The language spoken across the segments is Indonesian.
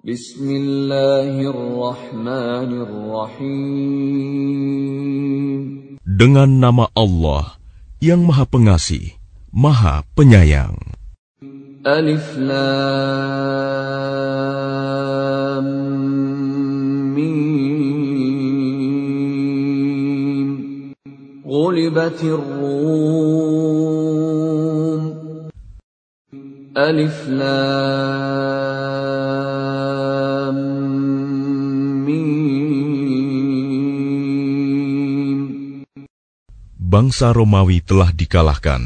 Bismillahirrahmanirrahim. Dengan nama Allah yang Maha Pengasih, Maha Penyayang. Alif Lam Mim. Ghulibatir Rum. Alif Lam bangsa Romawi telah dikalahkan.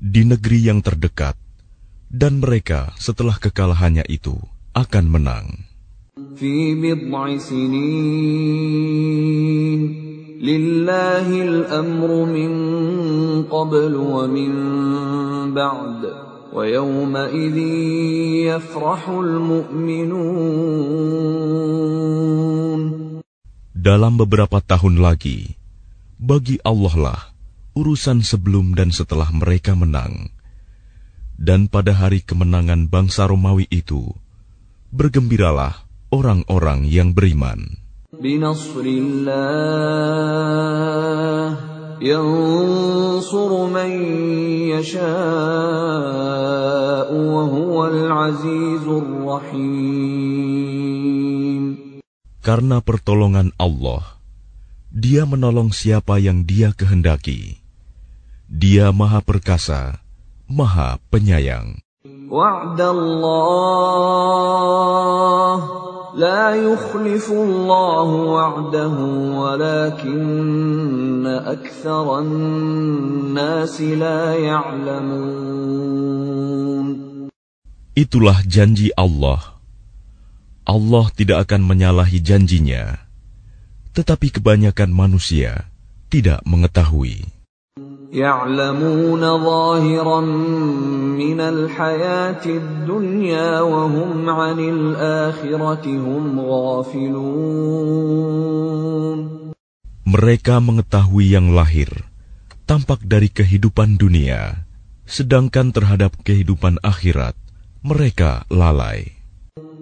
Di negeri yang terdekat, dan mereka setelah kekalahannya itu akan menang. Dalam beberapa tahun lagi, bagi Allah lah urusan sebelum dan setelah mereka menang. Dan pada hari kemenangan bangsa Romawi itu, bergembiralah orang-orang yang beriman. بنصر الله ينصر من يشاء وهو العزيز الرحيم Karena pertolongan Allah, Dia menolong siapa yang Dia kehendaki. Dia Maha Perkasa, Maha Penyayang. وعد الله لا يخلف الله وعده ولكن أكثر الناس لا يعلمون Itulah janji Allah. Allah tidak akan menyalahi janjinya, tetapi kebanyakan manusia tidak mengetahui. يعلمون ظاهرا من الحياة الدنيا وهم عن الآخرة هم غافلون Mereka mengetahui yang lahir, tampak dari kehidupan dunia, sedangkan terhadap kehidupan akhirat mereka lalai.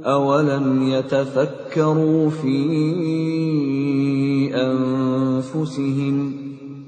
أولم يتفكروا في أنفسهم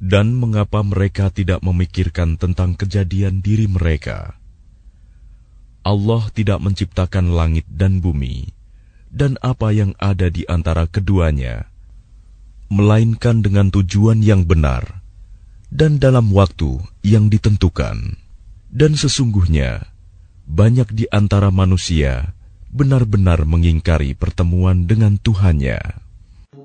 Dan mengapa mereka tidak memikirkan tentang kejadian diri mereka? Allah tidak menciptakan langit dan bumi, dan apa yang ada di antara keduanya, melainkan dengan tujuan yang benar dan dalam waktu yang ditentukan. Dan sesungguhnya, banyak di antara manusia benar-benar mengingkari pertemuan dengan Tuhannya.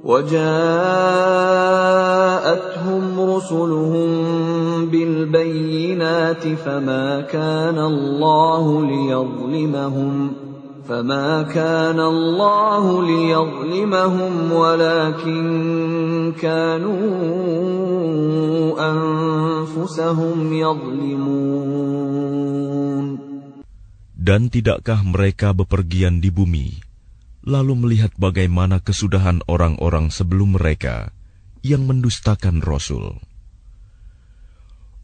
وجاءتهم رسلهم بالبينات فما كان الله ليظلمهم فما كان الله ليظلمهم ولكن كانوا أنفسهم يظلمون. Dan tidakkah mereka bepergian di bumi, lalu melihat bagaimana kesudahan orang-orang sebelum mereka yang mendustakan Rasul?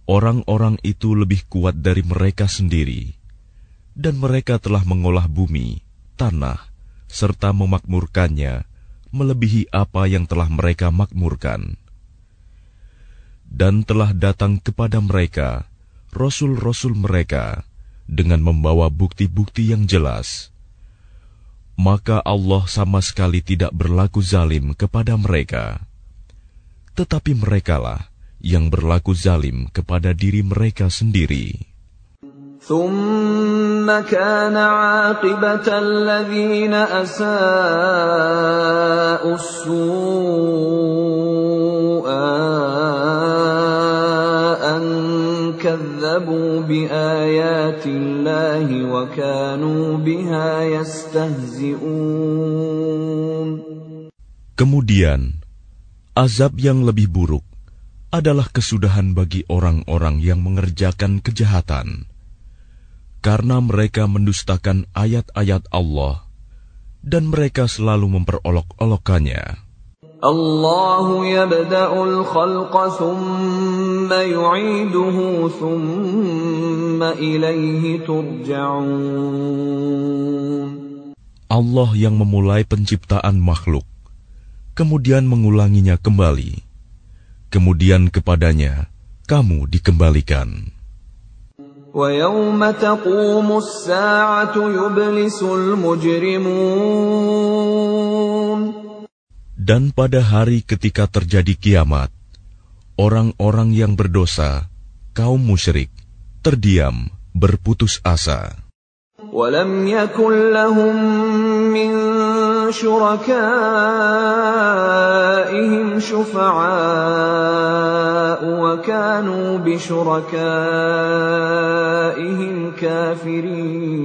Orang-orang itu lebih kuat dari mereka sendiri, dan mereka telah mengolah bumi, tanah, serta memakmurkannya melebihi apa yang telah mereka makmurkan. Dan telah datang kepada mereka rasul-rasul mereka dengan membawa bukti-bukti yang jelas Maka Allah sama sekali tidak berlaku zalim kepada mereka. Tetapi merekalah yang berlaku zalim kepada diri mereka sendiri. ثم كان عاقبة الذين أساءوا السوء أن كذبوا بآيات الله وكانوا بها يستهزئون Kemudian, azab yang lebih buruk adalah kesudahan bagi orang-orang yang mengerjakan kejahatan karena mereka mendustakan ayat-ayat Allah dan mereka selalu memperolok-olokkannya. Allah yabda'ul khalqa thumma yu'iduhu thumma ilaihi turja'un. Allah yang memulai penciptaan makhluk, kemudian mengulanginya kembali, kemudian kepadanya kamu dikembalikan. ويوم تقوم الساعة يبلس المجرمون Dan pada hari ketika terjadi kiamat, orang-orang yang berdosa, kaum musyrik, terdiam, berputus asa. ولم يكن لهم من شركائهم شفعاء وكانوا بشركائهم كافرين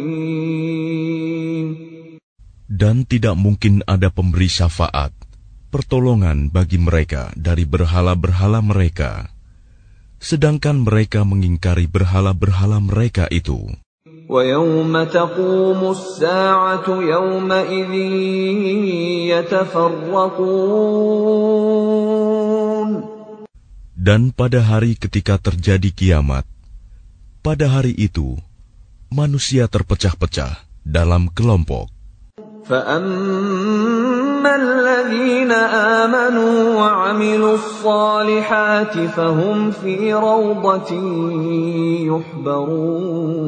Dan tidak mungkin ada pemberi syafaat, pertolongan bagi mereka dari berhala-berhala mereka, sedangkan mereka mengingkari berhala-berhala mereka itu. ويوم تقوم الساعة يومئذ يتفرقون Dan pada hari ketika terjadi kiamat, pada hari itu manusia terpecah-pecah dalam kelompok. فأما الذين آمنوا وعملوا الصالحات فهم في روضة يحبرون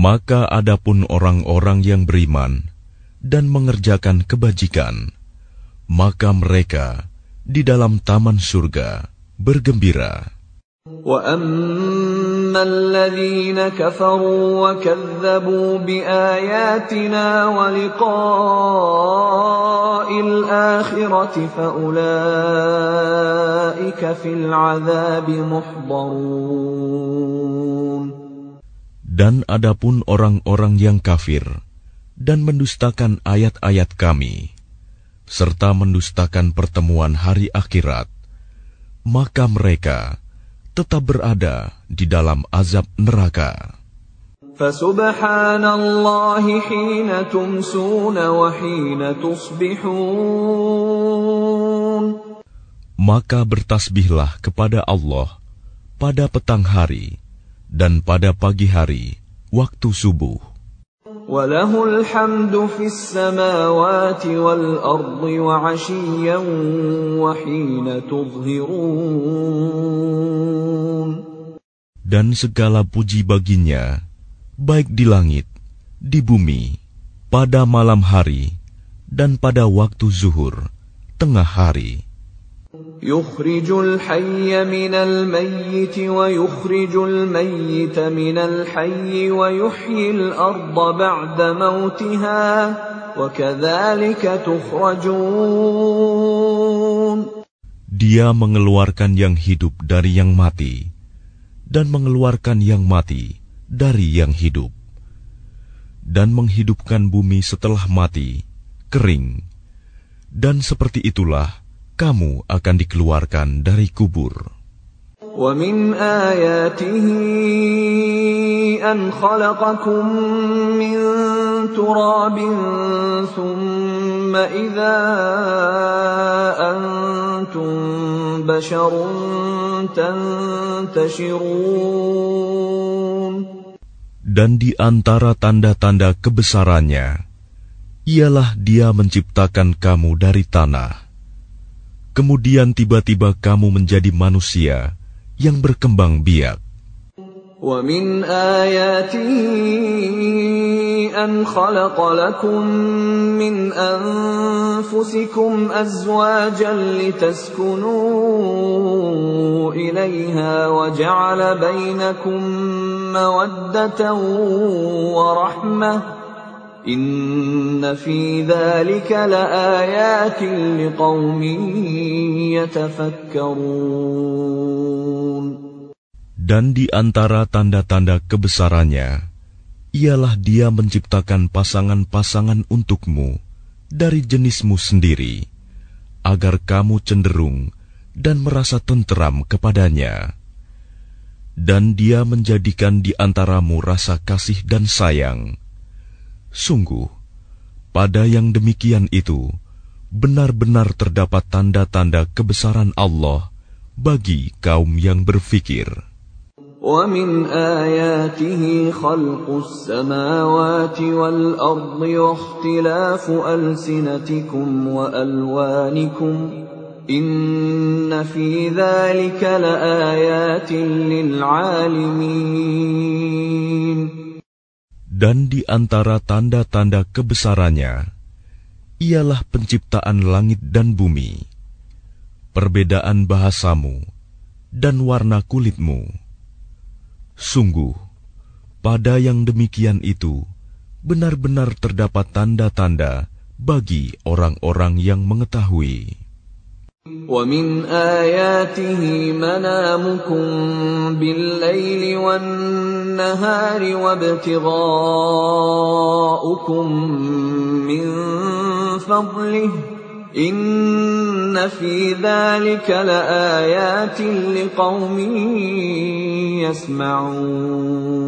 Maka adapun orang-orang yang beriman dan mengerjakan kebajikan, maka mereka di dalam taman surga bergembira. وأما الذين كفروا وكذبوا بآياتنا ولقاء الآخرة فأولئك في العذاب محضرون Dan adapun orang-orang yang kafir dan mendustakan ayat-ayat kami, serta mendustakan pertemuan hari akhirat, maka mereka tetap berada di dalam azab neraka. فسبحان الله حين تمسون وحين تصبحون Maka bertasbihlah kepada Allah pada petang hari dan pada pagi hari waktu subuh. وله الحمد في السماوات والأرض وعشيا وحين تظهرون Dan segala puji baginya, baik di langit, di bumi, pada malam hari, dan pada waktu zuhur, tengah hari. يخرج الحي من الميت ويخرج الميت من الحي ويحيي الأرض بعد موتها وكذلك تخرجون Dia mengeluarkan yang hidup dari yang mati, dan mengeluarkan yang mati dari yang hidup, dan menghidupkan bumi setelah mati, kering. Dan seperti itulah kamu akan dikeluarkan dari kubur. ومن آياته أن خلقكم من تراب ثم إذا أنتم بشر تنتشرون Dan di antara tanda-tanda kebesarannya, ialah dia menciptakan kamu dari tanah. Kemudian tiba-tiba kamu menjadi manusia yang berkembang biak. ومن آياته أن خلق لكم من أنفسكم أزواجا لتسكنوا إليها وجعل بينكم مودة ورحمة dan di antara tanda-tanda kebesarannya, ialah dia menciptakan pasangan-pasangan untukmu dari jenismu sendiri, agar kamu cenderung dan merasa tenteram kepadanya. Dan dia menjadikan di antaramu rasa kasih dan sayang, Sungguh, pada yang demikian itu, benar-benar terdapat tanda-tanda kebesaran Allah bagi kaum yang berfikir. ومن آياته خلق السماوات والأرض واختلاف ألسنتكم وألوانكم إن في ذلك لآيات للعالمين dan di antara tanda-tanda kebesarannya, ialah penciptaan langit dan bumi, perbedaan bahasamu, dan warna kulitmu Sungguh, pada yang demikian itu benar-benar terdapat tanda-tanda bagi orang-orang yang mengetahui. ومن آياته منامكم بالليل والنهار وابتغاؤكم من فضله إن في ذلك لآيات لقوم يسمعون.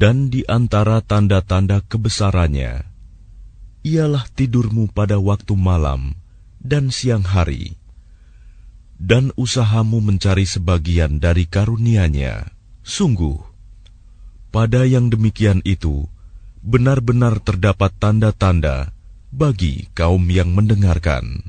Dan di antara tanda-tanda kebesarannya, ialah tidurmu pada waktu malam dan siang hari, dan usahamu mencari sebagian dari karunia-Nya. Sungguh, pada yang demikian itu, benar-benar terdapat tanda-tanda bagi kaum yang mendengarkan.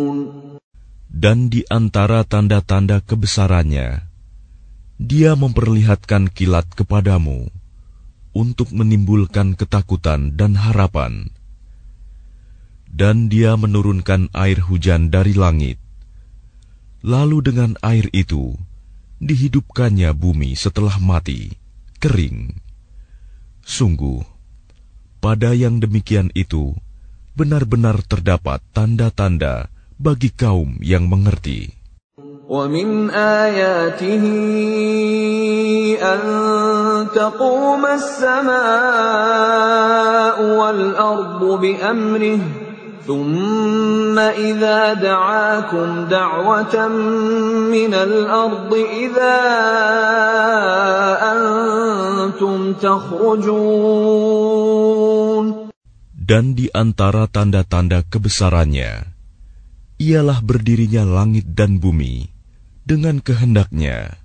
Dan di antara tanda-tanda kebesarannya, dia memperlihatkan kilat kepadamu untuk menimbulkan ketakutan dan harapan. Dan dia menurunkan air hujan dari langit. Lalu dengan air itu, dihidupkannya bumi setelah mati, kering. Sungguh, pada yang demikian itu, benar-benar terdapat tanda-tanda bagi kaum yang mengerti. ومن آياته أن تقوم السماء والأرض بأمره ثم إذا دعاكم دعوة من الأرض إذا أنتم تخرجون Dan di antara tanda-tanda kebesarannya, ialah berdirinya langit dan bumi dengan kehendaknya.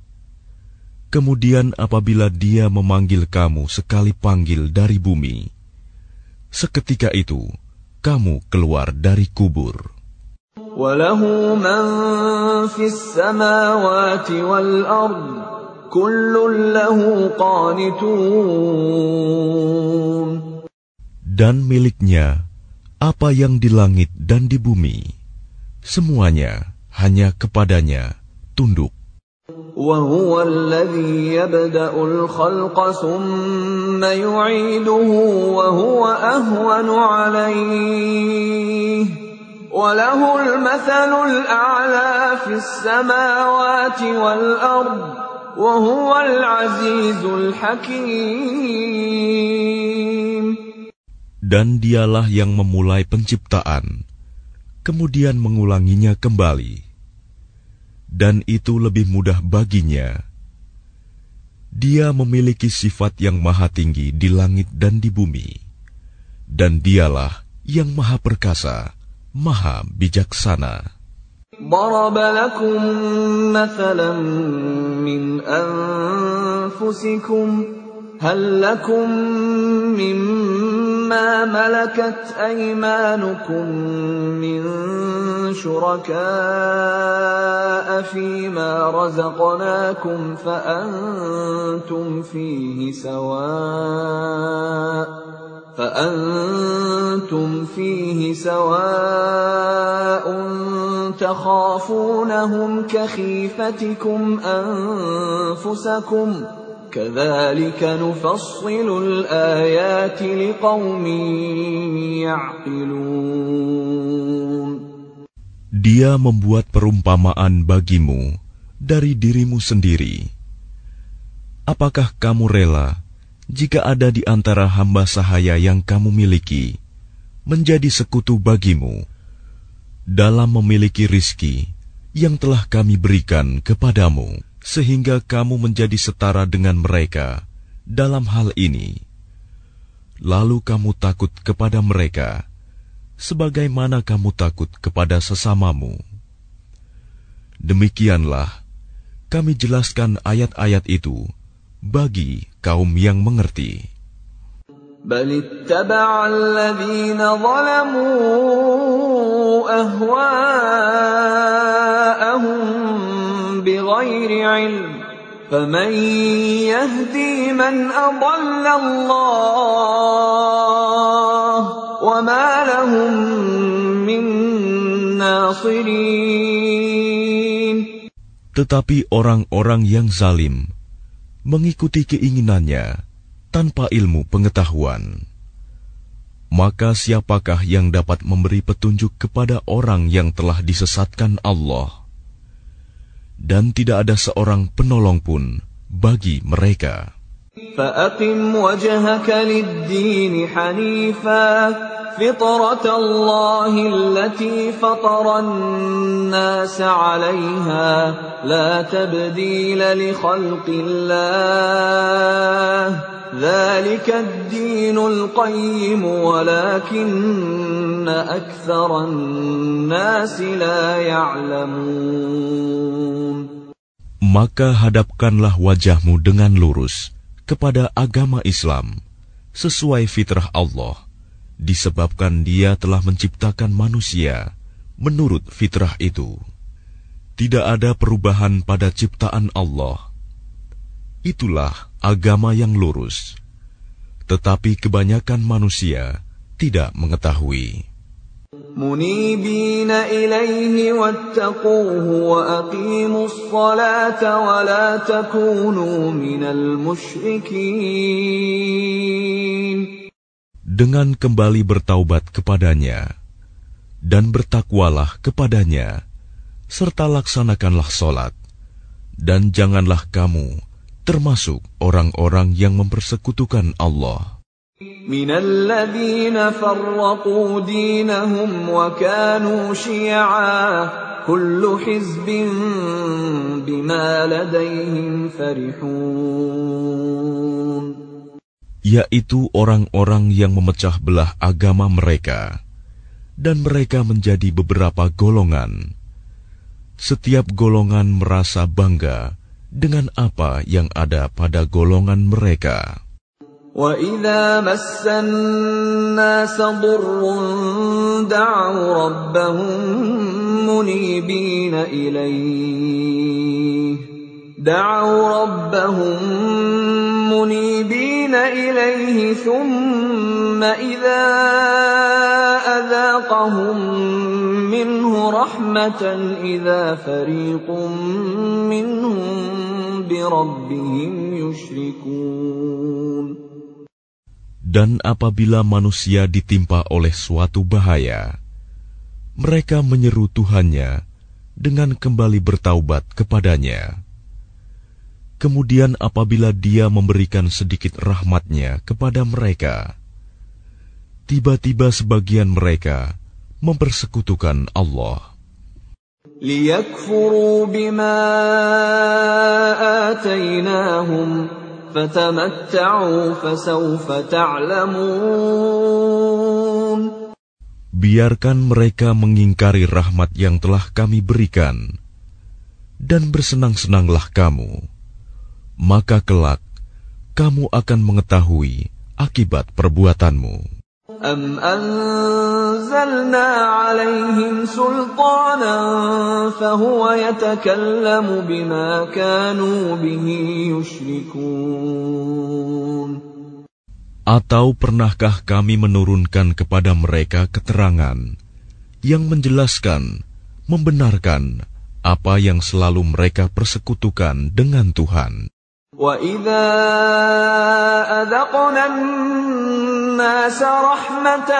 Kemudian apabila dia memanggil kamu sekali panggil dari bumi, seketika itu kamu keluar dari kubur. Dan miliknya apa yang di langit dan di bumi semuanya hanya kepadanya tunduk. وهو الذي يبدأ الخلق ثم يعيده وهو أهون عليه وله المثل الأعلى في السماوات والأرض وهو العزيز الحكيم Dan dialah yang memulai penciptaan, kemudian mengulanginya kembali. dan itu lebih mudah baginya. Dia memiliki sifat yang maha tinggi di langit dan di bumi, dan dialah yang maha perkasa, maha bijaksana. ضرب لكم مثلا من أنفسكم هل لكم مما ملكت أيمانكم من شركاء فيما رزقناكم فأنتم فيه سواء فأنتم فيه سواء تخافونهم كخيفتكم أنفسكم ۖ كذلك نفصل الآيات لقوم يعقلون Dia membuat perumpamaan bagimu dari dirimu sendiri. Apakah kamu rela jika ada di antara hamba sahaya yang kamu miliki menjadi sekutu bagimu dalam memiliki rizki yang telah kami berikan kepadamu? sehingga kamu menjadi setara dengan mereka dalam hal ini. Lalu kamu takut kepada mereka, sebagaimana kamu takut kepada sesamamu. Demikianlah kami jelaskan ayat-ayat itu bagi kaum yang mengerti. بل اتبع الذين ظلموا أهواءهم بغير علم فمن يهدي من أضل الله وما لهم من ناصرين Tetapi orang-orang yang zalim mengikuti keinginannya tanpa ilmu pengetahuan. Maka siapakah yang dapat memberi petunjuk kepada orang yang telah disesatkan Allah? dan tidak ada seorang penolong pun bagi mereka. فأقم وجهك للدين حنيفا فطرة الله التي فطر الناس عليها لا تبديل لخلق الله ذلك الدين القيم ولكن أكثر الناس لا يعلمون Maka hadapkanlah wajahmu dengan lurus kepada agama Islam sesuai fitrah Allah disebabkan dia telah menciptakan manusia menurut fitrah itu. Tidak ada perubahan pada ciptaan Allah. Itulah agama yang lurus. Tetapi kebanyakan manusia tidak mengetahui. منيبين إليه واتقوه وأقيموا الصلاة ولا تكونوا من المشركين Dengan kembali bertaubat kepadanya dan bertakwalah kepadanya serta laksanakanlah solat dan janganlah kamu termasuk orang-orang yang mempersekutukan Allah. من الذين فرقوا دينهم وكانوا شيعا كل حزب بما لديهم فرحون yaitu orang-orang yang memecah belah agama mereka dan mereka menjadi beberapa golongan setiap golongan merasa bangga dengan apa yang ada pada golongan mereka وَإِذَا مَسَّ النَّاسَ ضُرٌّ دَعَوْا رَبَّهُم مُنِيبِينَ إِلَيْهِ دَعَوْا رَبَّهُم مُنِيبِينَ إِلَيْهِ ثُمَّ إِذَا أَذَاقَهُم مِّنْهُ رَحْمَةً إِذَا فَرِيقٌ مِّنْهُم بِرَبِّهِمْ يُشْرِكُونَ Dan apabila manusia ditimpa oleh suatu bahaya, mereka menyeru Tuhannya dengan kembali bertaubat kepadanya. Kemudian apabila dia memberikan sedikit rahmatnya kepada mereka, tiba-tiba sebagian mereka mempersekutukan Allah. ليكفروا بما آتيناهم فتمتعوا فسوف تعلمون Biarkan mereka mengingkari rahmat yang telah kami berikan, dan bersenang-senanglah kamu. Maka kelak kamu akan mengetahui akibat perbuatanmu. أم أنزلنا عليهم سلطانا فهو يتكلم بما كانوا به يشركون Atau pernahkah kami menurunkan kepada mereka keterangan yang menjelaskan, membenarkan apa yang selalu mereka persekutukan dengan Tuhan? وَإِذَا أَذَقْنَا النَّاسَ رَحْمَةً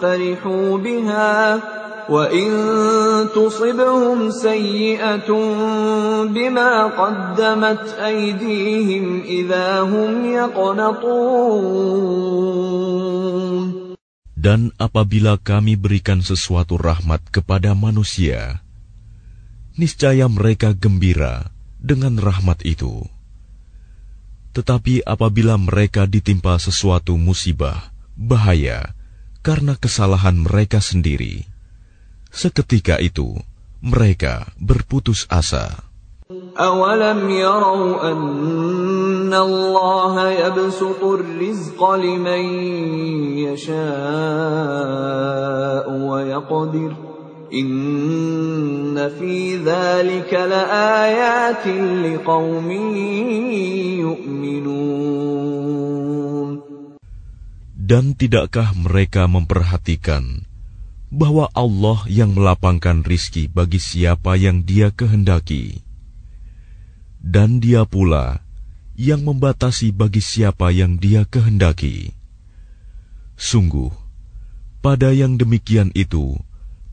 فَرِحُوا بِهَا وَإِن تُصِبْهُمْ سَيِّئَةٌ بِمَا قَدَّمَتْ أَيْدِيهِمْ إِذَا هُمْ يَقْنَطُونَ Dan apabila kami berikan sesuatu rahmat kepada manusia, niscaya mereka gembira dengan rahmat itu. Tetapi apabila mereka ditimpa sesuatu musibah, bahaya, karena kesalahan mereka sendiri, seketika itu mereka berputus asa. أَوَلَمْ يَرَوْا أَنَّ اللَّهَ يَبْسُطُ الرِّزْقَ لِمَن يَشَاءُ وَيَقْدِرُ Inna fi liqaumin yu'minun Dan tidakkah mereka memperhatikan bahwa Allah yang melapangkan rizki bagi siapa yang dia kehendaki dan dia pula yang membatasi bagi siapa yang dia kehendaki. Sungguh, pada yang demikian itu,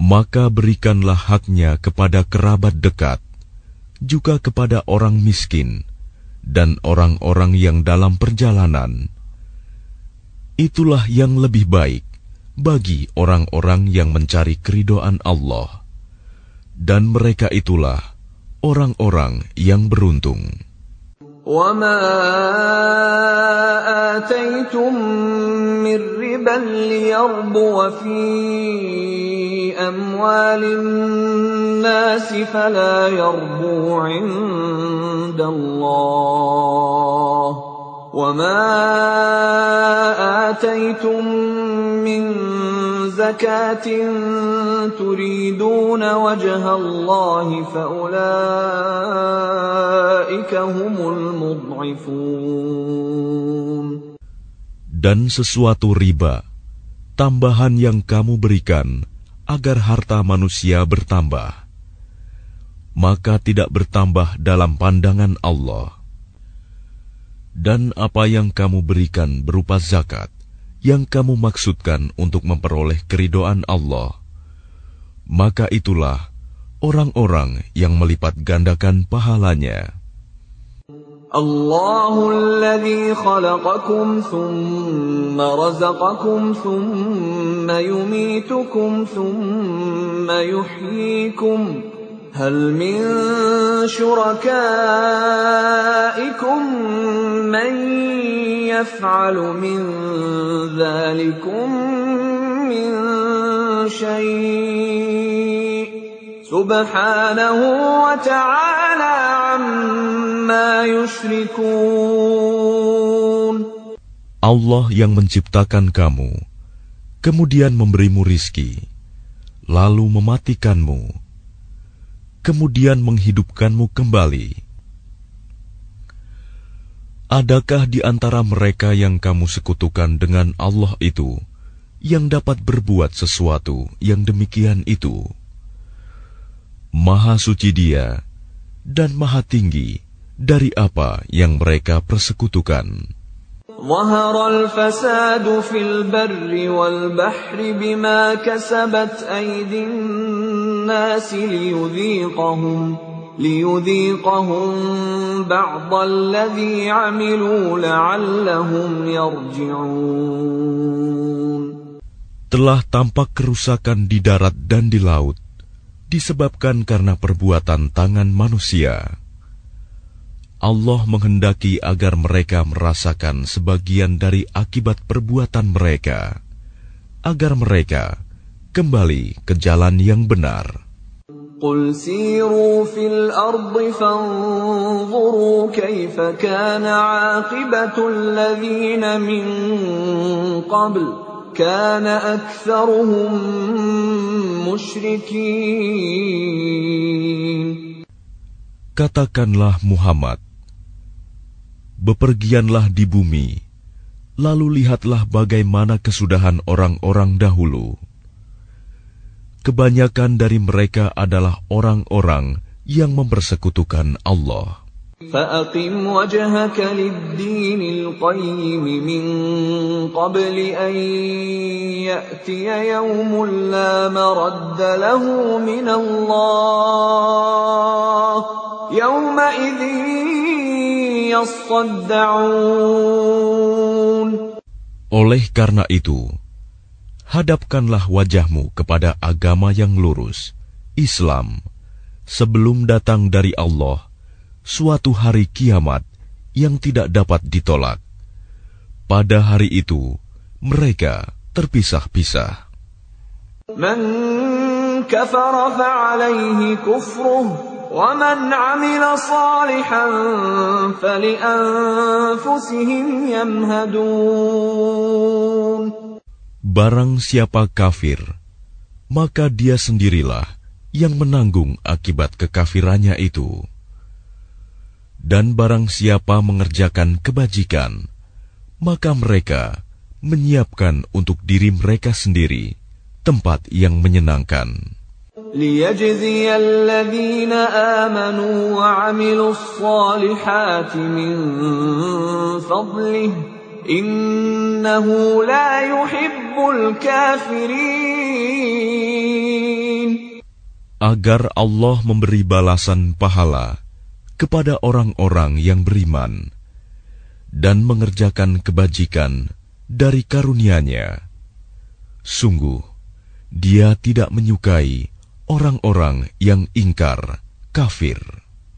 maka berikanlah haknya kepada kerabat dekat, juga kepada orang miskin, dan orang-orang yang dalam perjalanan. Itulah yang lebih baik bagi orang-orang yang mencari keridoan Allah, dan mereka itulah orang-orang yang beruntung. وما آتيتم من ربا ليربو في أموال الناس فلا يربو عند الله وما آتيتم من زكاة تريدون وجه الله فأولئك هم المضعفون Dan sesuatu riba, tambahan yang kamu berikan agar harta manusia bertambah, maka tidak bertambah dalam pandangan Allah. Dan apa yang kamu berikan berupa zakat, yang kamu maksudkan untuk memperoleh keridoan Allah, maka itulah orang-orang yang melipat gandakan pahalanya. Allahul khalaqakum thumma razaqakum thumma yumitukum thumma yuhyikum هل من شركائكم من يفعل من ذلكم من شيء سبحانه وتعالى عما يشركون Allah yang menciptakan kamu, kemudian memberimu rizki, lalu mematikanmu, kemudian menghidupkanmu kembali. Adakah di antara mereka yang kamu sekutukan dengan Allah itu yang dapat berbuat sesuatu yang demikian itu. Maha suci Dia dan Maha tinggi dari apa yang mereka persekutukan. ظهر الفساد في البر والبحر بما كسبت أيدي الناس ليذيقهم ليذيقهم بعض الذي عملوا لعلهم يرجعون Telah tampak kerusakan di darat dan di laut disebabkan karena perbuatan tangan manusia. Allah menghendaki agar mereka merasakan sebagian dari akibat perbuatan mereka, agar mereka kembali ke jalan yang benar. قل سيروا في الأرض فانظروا كيف كان عاقبة الذين من قبل كان أكثرهم مشركين Katakanlah Muhammad, bepergianlah di bumi, lalu lihatlah bagaimana kesudahan orang-orang dahulu. Kebanyakan dari mereka adalah orang-orang yang mempersekutukan Allah. فأقم وجهك للدين القيم من قبل أن يأتي يوم لا مرد له من الله يومئذ يصدعون Oleh karena itu, hadapkanlah wajahmu kepada agama yang lurus, Islam, sebelum datang dari Allah suatu hari kiamat yang tidak dapat ditolak. Pada hari itu, mereka terpisah-pisah. Man kafara fa'alayhi kufruh, wa man amila salihan fali'anfusihim yamhadun. Barang siapa kafir, maka dia sendirilah yang menanggung akibat kekafirannya itu. Dan barang siapa mengerjakan kebajikan, maka mereka menyiapkan untuk diri mereka sendiri tempat yang menyenangkan. ليجزي الذين آمنوا وعملوا الصالحات من فضله Innahu la yuhibbul kafirin. Agar Allah memberi balasan pahala kepada orang-orang yang beriman dan mengerjakan kebajikan dari karunia-Nya. Sungguh, Dia tidak menyukai orang-orang yang ingkar kafir.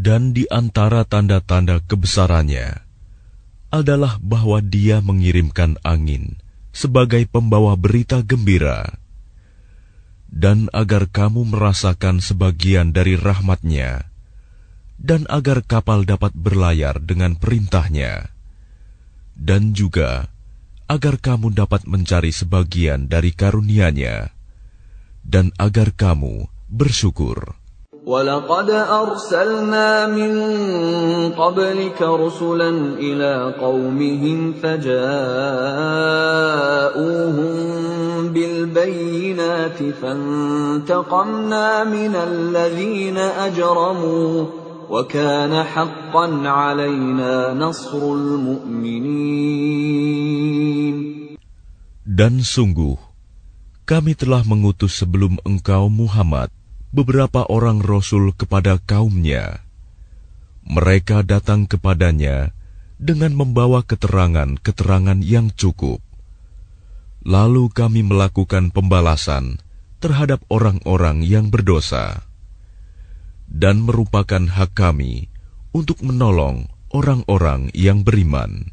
Dan di antara tanda-tanda kebesarannya adalah bahwa Dia mengirimkan angin sebagai pembawa berita gembira, dan agar kamu merasakan sebagian dari rahmatnya, dan agar kapal dapat berlayar dengan perintahnya, dan juga agar kamu dapat mencari sebagian dari karunia-Nya, dan agar kamu bersyukur. ولقد أرسلنا من قبلك رسلا إلى قومهم فجاءوهم بالبينات فانتقمنا من الذين أجرموا وكان حقا علينا نصر المؤمنين. Dan sungguh, kami telah mengutus sebelum engkau Muhammad beberapa orang rasul kepada kaumnya. Mereka datang kepadanya dengan membawa keterangan-keterangan yang cukup. Lalu kami melakukan pembalasan terhadap orang-orang yang berdosa, dan merupakan hak kami untuk menolong orang-orang yang beriman.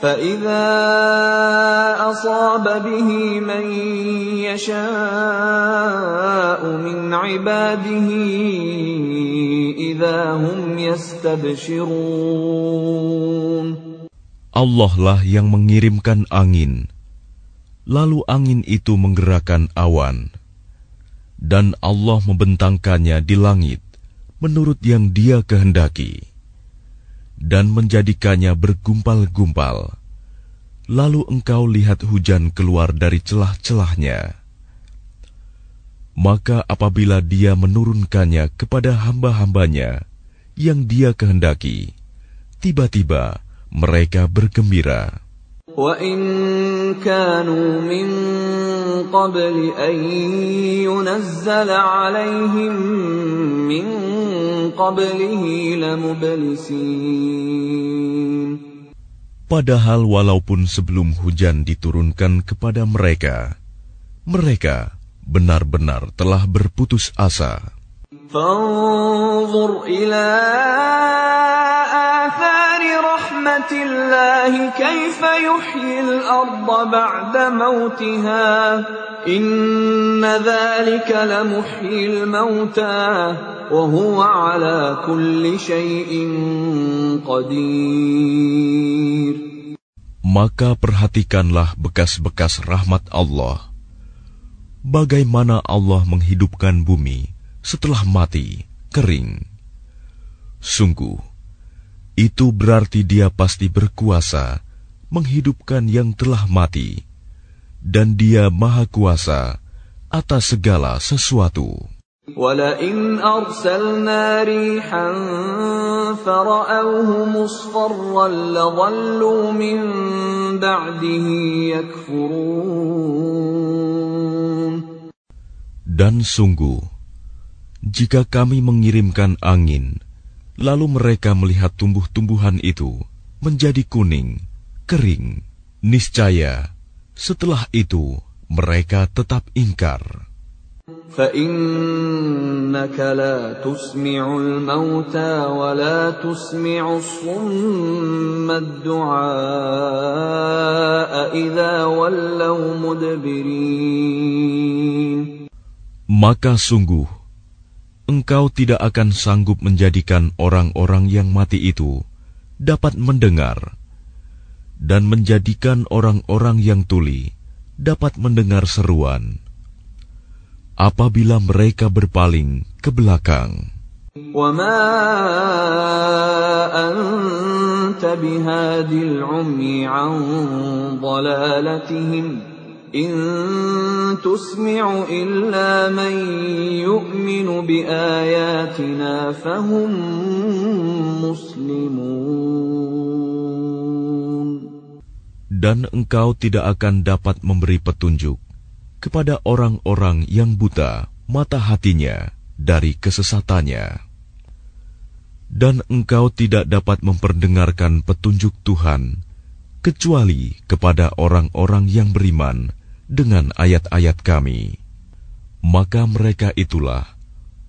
فإذا أصاب به من يشاء من عباده إذا هم يستبشرون Allah lah yang mengirimkan angin, lalu angin itu menggerakkan awan, dan Allah membentangkannya di langit menurut yang Dia kehendaki dan menjadikannya bergumpal-gumpal. Lalu engkau lihat hujan keluar dari celah-celahnya. Maka apabila dia menurunkannya kepada hamba-hambanya yang dia kehendaki, tiba-tiba mereka bergembira. كَانُوا مِن قَبْلِ أَن يُنَزَّلَ عَلَيْهِم مِّن قَبْلِهِ لَمُبْلِسِينَ Padahal walaupun sebelum hujan diturunkan kepada mereka, mereka benar-benar telah berputus asa. فانظر إلى آثار رحمة الله كيف يحيي الأرض بعد موتها إن ذلك لمحيي الموتى وهو على كل شيء قدير Maka perhatikanlah bekas-bekas rahmat Allah. Bagaimana Allah menghidupkan bumi setelah mati, kering. Sungguh, itu berarti dia pasti berkuasa menghidupkan yang telah mati, dan dia maha kuasa atas segala sesuatu. ولئن أرسلنا ريحا فرأوه مصفرا لظلوا من بعده يكفرون Dan sungguh, jika kami mengirimkan angin, lalu mereka melihat tumbuh-tumbuhan itu menjadi kuning, kering, niscaya setelah itu mereka tetap ingkar. فإنك لا تسمع الموتى ولا تسمع الصم الدعاء إذا ولوا مدبرين Maka sungguh, engkau tidak akan sanggup menjadikan orang-orang yang mati itu dapat mendengar, dan menjadikan orang-orang yang tuli dapat mendengar seruan. Apabila mereka berpaling ke belakang, وما أنت بهاد العمي عن ضلالتهم إن تسمع إلا من يؤمن بآياتنا فهم مسلمون dan engkau tidak akan dapat memberi petunjuk kepada orang-orang yang buta mata hatinya dari kesesatannya. Dan engkau tidak dapat memperdengarkan petunjuk Tuhan kecuali kepada orang-orang yang beriman dengan ayat-ayat kami. Maka mereka itulah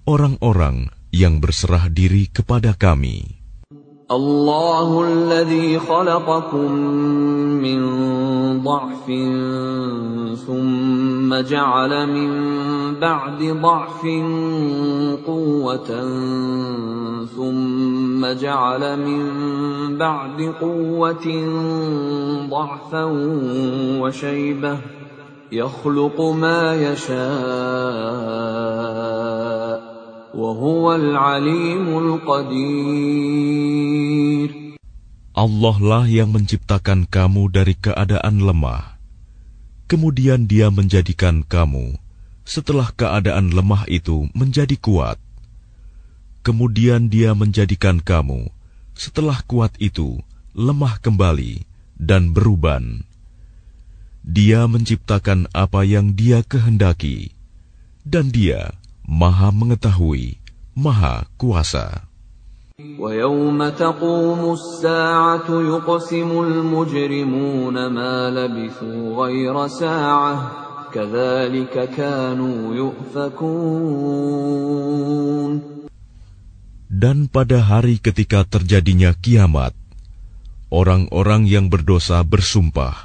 orang-orang yang berserah diri kepada kami. الله الذي خلقكم من ضعف ثم جعل من بعد ضعف قوة ثم جعل من بعد قوة ضعفا وشيبة يخلق ما يشاء وهو العليم القدير Allah lah yang menciptakan kamu dari keadaan lemah. Kemudian dia menjadikan kamu setelah keadaan lemah itu menjadi kuat. Kemudian dia menjadikan kamu setelah kuat itu lemah kembali dan beruban. Dia menciptakan apa yang Dia kehendaki, dan Dia Maha Mengetahui, Maha Kuasa. ويوم تقوم الساعة يقسم المجرمون ما لبثوا غير ساعة كذلك كانوا يؤفكون Dan pada hari ketika terjadinya kiamat, orang-orang yang berdosa bersumpah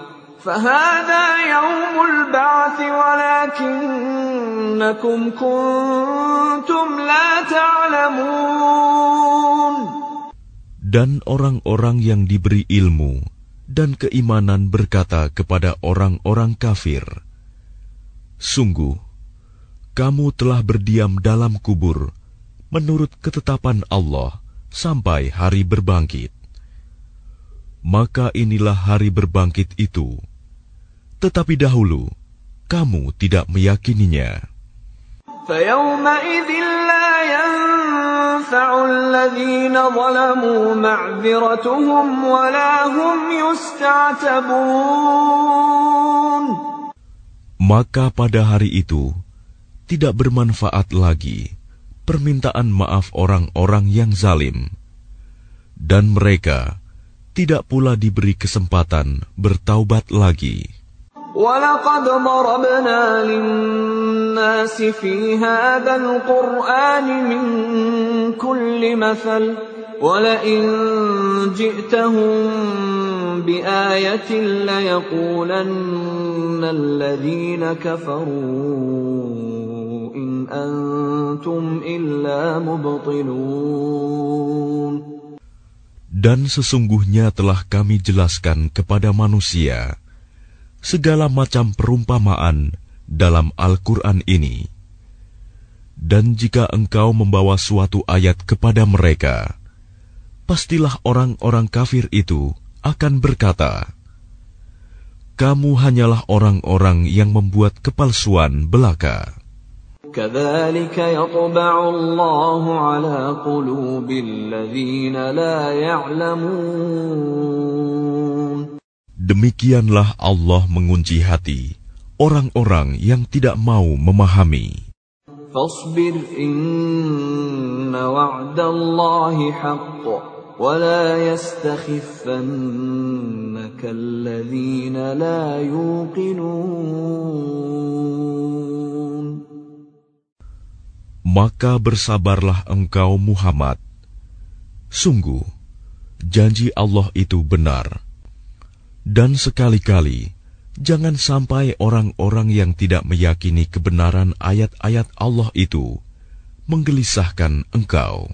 فهذا يوم البعث ولكنكم كنتم لا تعلمون Dan orang-orang yang diberi ilmu dan keimanan berkata kepada orang-orang kafir, Sungguh, kamu telah berdiam dalam kubur menurut ketetapan Allah sampai hari berbangkit. Maka inilah hari berbangkit itu. tetapi dahulu, kamu tidak meyakininya. Maka pada hari itu, tidak bermanfaat lagi permintaan maaf orang-orang yang zalim. Dan mereka tidak pula diberi kesempatan bertaubat lagi. ولقد ضربنا للناس في هذا القرآن من كل مثل ولئن جئتهم بآية ليقولن الذين كفروا إن أنتم إلا مبطلون Dan sesungguhnya telah kami jelaskan kepada manusia segala macam perumpamaan dalam Al-Quran ini. Dan jika engkau membawa suatu ayat kepada mereka, pastilah orang-orang kafir itu akan berkata, "Kamu hanyalah orang-orang yang membuat kepalsuan belaka." كذلك يطبع الله على قلوب الذين لا يعلمون Demikianlah Allah mengunci hati orang-orang yang tidak mau memahami. فاصبر إن وعد الله حق ولا يستخفنك الذين لا يوقنون Maka bersabarlah engkau Muhammad. Sungguh, janji Allah itu benar. Dan sekali-kali, jangan sampai orang-orang yang tidak meyakini kebenaran ayat-ayat Allah itu menggelisahkan engkau.